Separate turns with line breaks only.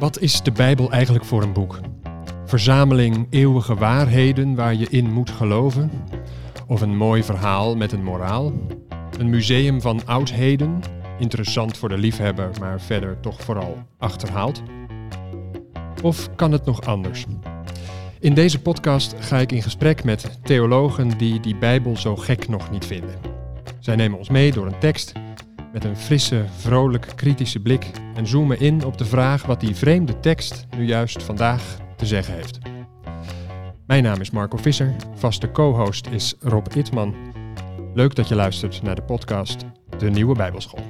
Wat is de Bijbel eigenlijk voor een boek? Verzameling eeuwige waarheden waar je in moet geloven? Of een mooi verhaal met een moraal? Een museum van oudheden, interessant voor de liefhebber, maar verder toch vooral achterhaald? Of kan het nog anders? In deze podcast ga ik in gesprek met theologen die die Bijbel zo gek nog niet vinden. Zij nemen ons mee door een tekst met een frisse, vrolijk, kritische blik en zoomen in op de vraag wat die vreemde tekst nu juist vandaag te zeggen heeft. Mijn naam is Marco Visser, vaste co-host is Rob Itman. Leuk dat je luistert naar de podcast De Nieuwe Bijbelschool.